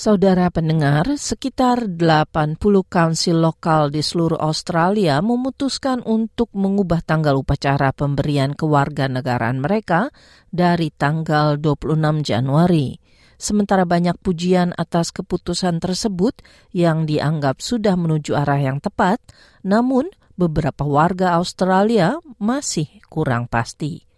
Saudara pendengar, sekitar 80 kaunsil lokal di seluruh Australia memutuskan untuk mengubah tanggal upacara pemberian kewarganegaraan mereka dari tanggal 26 Januari. Sementara banyak pujian atas keputusan tersebut yang dianggap sudah menuju arah yang tepat, namun beberapa warga Australia masih kurang pasti.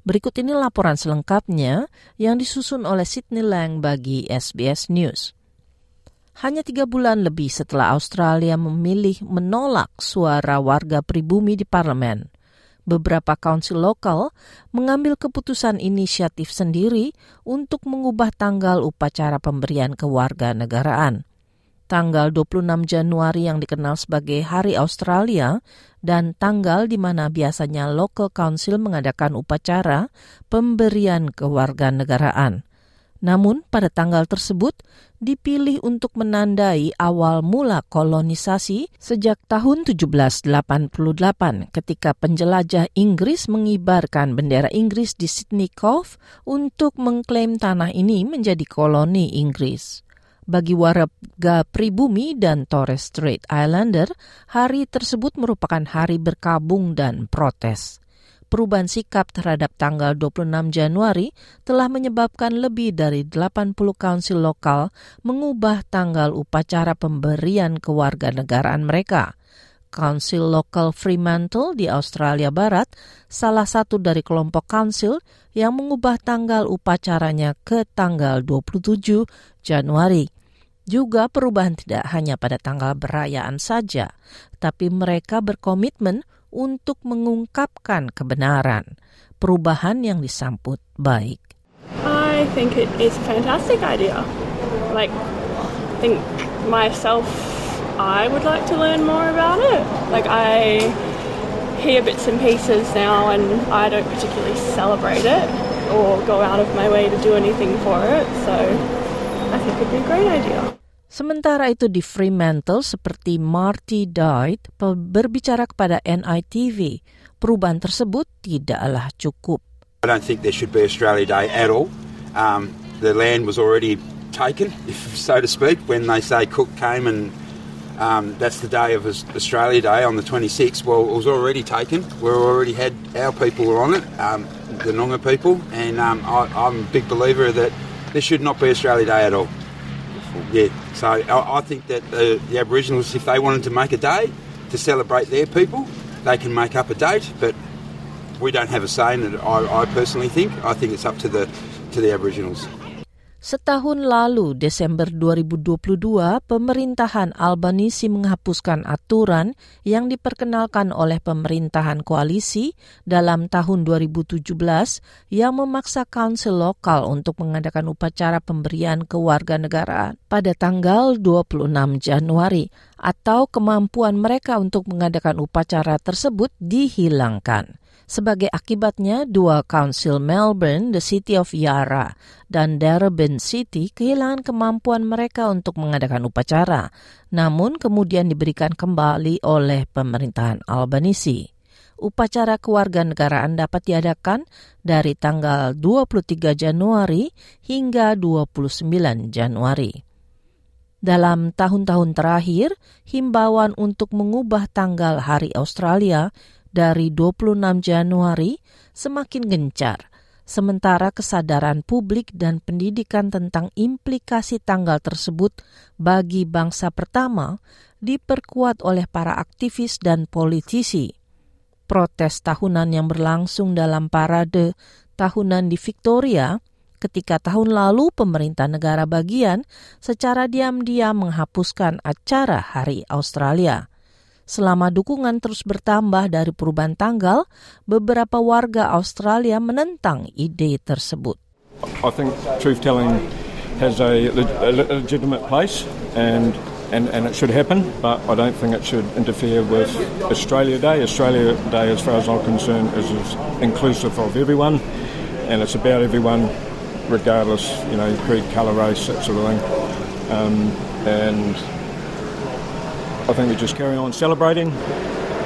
Berikut ini laporan selengkapnya yang disusun oleh Sydney Lang bagi SBS News. Hanya tiga bulan lebih setelah Australia memilih menolak suara warga pribumi di parlemen, beberapa kaunsil lokal mengambil keputusan inisiatif sendiri untuk mengubah tanggal upacara pemberian kewarganegaraan tanggal 26 Januari yang dikenal sebagai Hari Australia dan tanggal di mana biasanya local council mengadakan upacara pemberian kewarganegaraan. Namun pada tanggal tersebut dipilih untuk menandai awal mula kolonisasi sejak tahun 1788 ketika penjelajah Inggris mengibarkan bendera Inggris di Sydney Cove untuk mengklaim tanah ini menjadi koloni Inggris. Bagi warga pribumi dan Torres Strait Islander, hari tersebut merupakan hari berkabung dan protes. Perubahan sikap terhadap tanggal 26 Januari telah menyebabkan lebih dari 80 kaunsil lokal mengubah tanggal upacara pemberian kewarganegaraan mereka. Council Lokal Fremantle di Australia Barat, salah satu dari kelompok council yang mengubah tanggal upacaranya ke tanggal 27 Januari. Juga perubahan tidak hanya pada tanggal berayaan saja, tapi mereka berkomitmen untuk mengungkapkan kebenaran. Perubahan yang disambut baik. I think it is a fantastic idea. Like, I think myself, I would like to learn more about it. Like, I hear bits and pieces now, and I don't particularly celebrate it or go out of my way to do anything for it. So, I think it'd be a great idea. Sementara itu di Fremantle seperti Marty Died berbicara kepada NITV, perubahan tersebut tidaklah cukup. I don't think there should be Australia Day at all. Um, the land was already taken, if so to speak, when they say Cook came and um, that's the day of Australia Day on the 26th. Well, it was already taken. We already had our people were on it, um, the Noongar people, and um, I, I'm a big believer that there should not be Australia Day at all. Yeah, so I, I think that the, the Aboriginals, if they wanted to make a day to celebrate their people, they can make up a date, but we don't have a say in it. I, I personally think. I think it's up to the to the Aboriginals. Setahun lalu, Desember 2022, pemerintahan Albanisi menghapuskan aturan yang diperkenalkan oleh pemerintahan koalisi dalam tahun 2017 yang memaksa kaunsil lokal untuk mengadakan upacara pemberian kewarganegaraan pada tanggal 26 Januari atau kemampuan mereka untuk mengadakan upacara tersebut dihilangkan. Sebagai akibatnya, dua kaunsil Melbourne, the City of Yarra, dan Darebin City kehilangan kemampuan mereka untuk mengadakan upacara, namun kemudian diberikan kembali oleh pemerintahan Albanisi. Upacara kewarganegaraan dapat diadakan dari tanggal 23 Januari hingga 29 Januari. Dalam tahun-tahun terakhir, himbauan untuk mengubah tanggal Hari Australia dari 26 Januari semakin gencar, sementara kesadaran publik dan pendidikan tentang implikasi tanggal tersebut bagi bangsa pertama diperkuat oleh para aktivis dan politisi. Protes tahunan yang berlangsung dalam parade tahunan di Victoria ketika tahun lalu pemerintah negara bagian secara diam-diam menghapuskan acara Hari Australia. Selama dukungan terus bertambah dari perubahan tanggal, beberapa warga Australia menentang ide tersebut. I think truth telling has a, a legitimate place and and, and it should happen, but I don't think it should interfere with Australia Day. Australia Day, as far as I'm concerned, is inclusive of everyone. and it's about everyone, regardless, you know, creed, colour, race, that sort of thing. Um, and I think we just carry on celebrating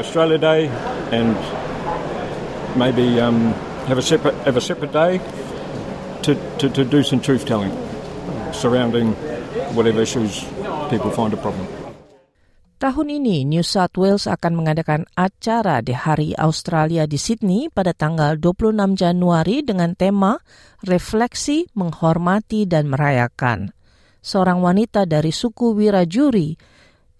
Australia Day and maybe um, have a separate have a separate day to, to, to do some truth telling surrounding whatever issues people find a problem. Tahun ini, New South Wales akan mengadakan acara di Hari Australia di Sydney pada tanggal 26 Januari dengan tema Refleksi, Menghormati, dan Merayakan. Seorang wanita dari suku Wirajuri,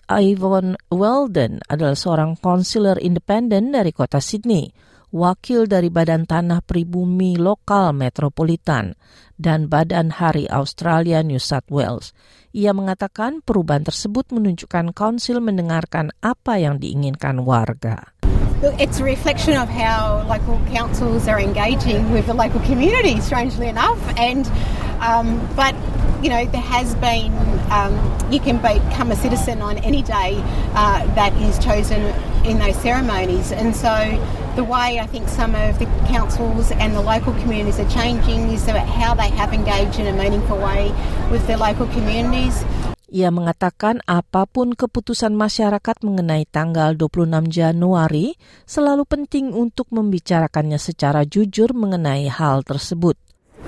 Yvonne Weldon, adalah seorang konselor independen dari kota Sydney, wakil dari Badan Tanah Pribumi Lokal Metropolitan, dan Badan Hari Australia New South Wales. Ia mengatakan perubahan tersebut menunjukkan konsil mendengarkan apa yang diinginkan warga. It's a reflection of how local councils are engaging with the local community, strangely enough. And um, but you know there has been um, you can become a citizen on any day uh, that is chosen in those ceremonies, and so the way I think some of the councils and the local communities are changing is about how they have engaged in a meaningful way with their local communities. Ia mengatakan apa pun keputusan masyarakat mengenai tanggal 26 Januari selalu penting untuk membicarakannya secara jujur mengenai hal tersebut.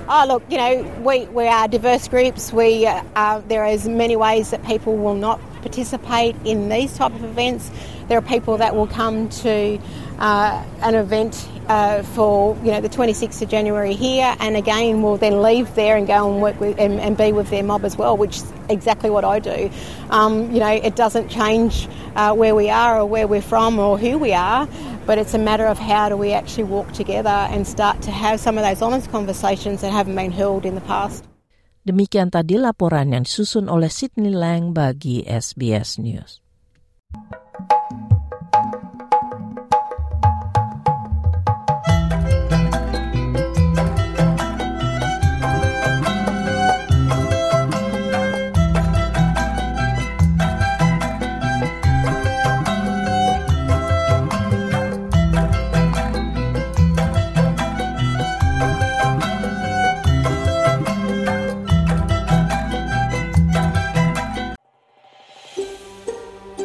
Oh, look, you know, we, we are diverse groups. We, uh, there is many ways that people will not participate in these type of events. There are people that will come to uh, an event uh, for you know the 26th of January here, and again will then leave there and go and work with and, and be with their mob as well, which is exactly what I do. Um, you know, it doesn't change uh, where we are or where we're from or who we are, but it's a matter of how do we actually walk together and start to have some of those honest conversations that haven't been held in the past. Demikian tadi laporan yang disusun oleh Sydney Lang bagi SBS News.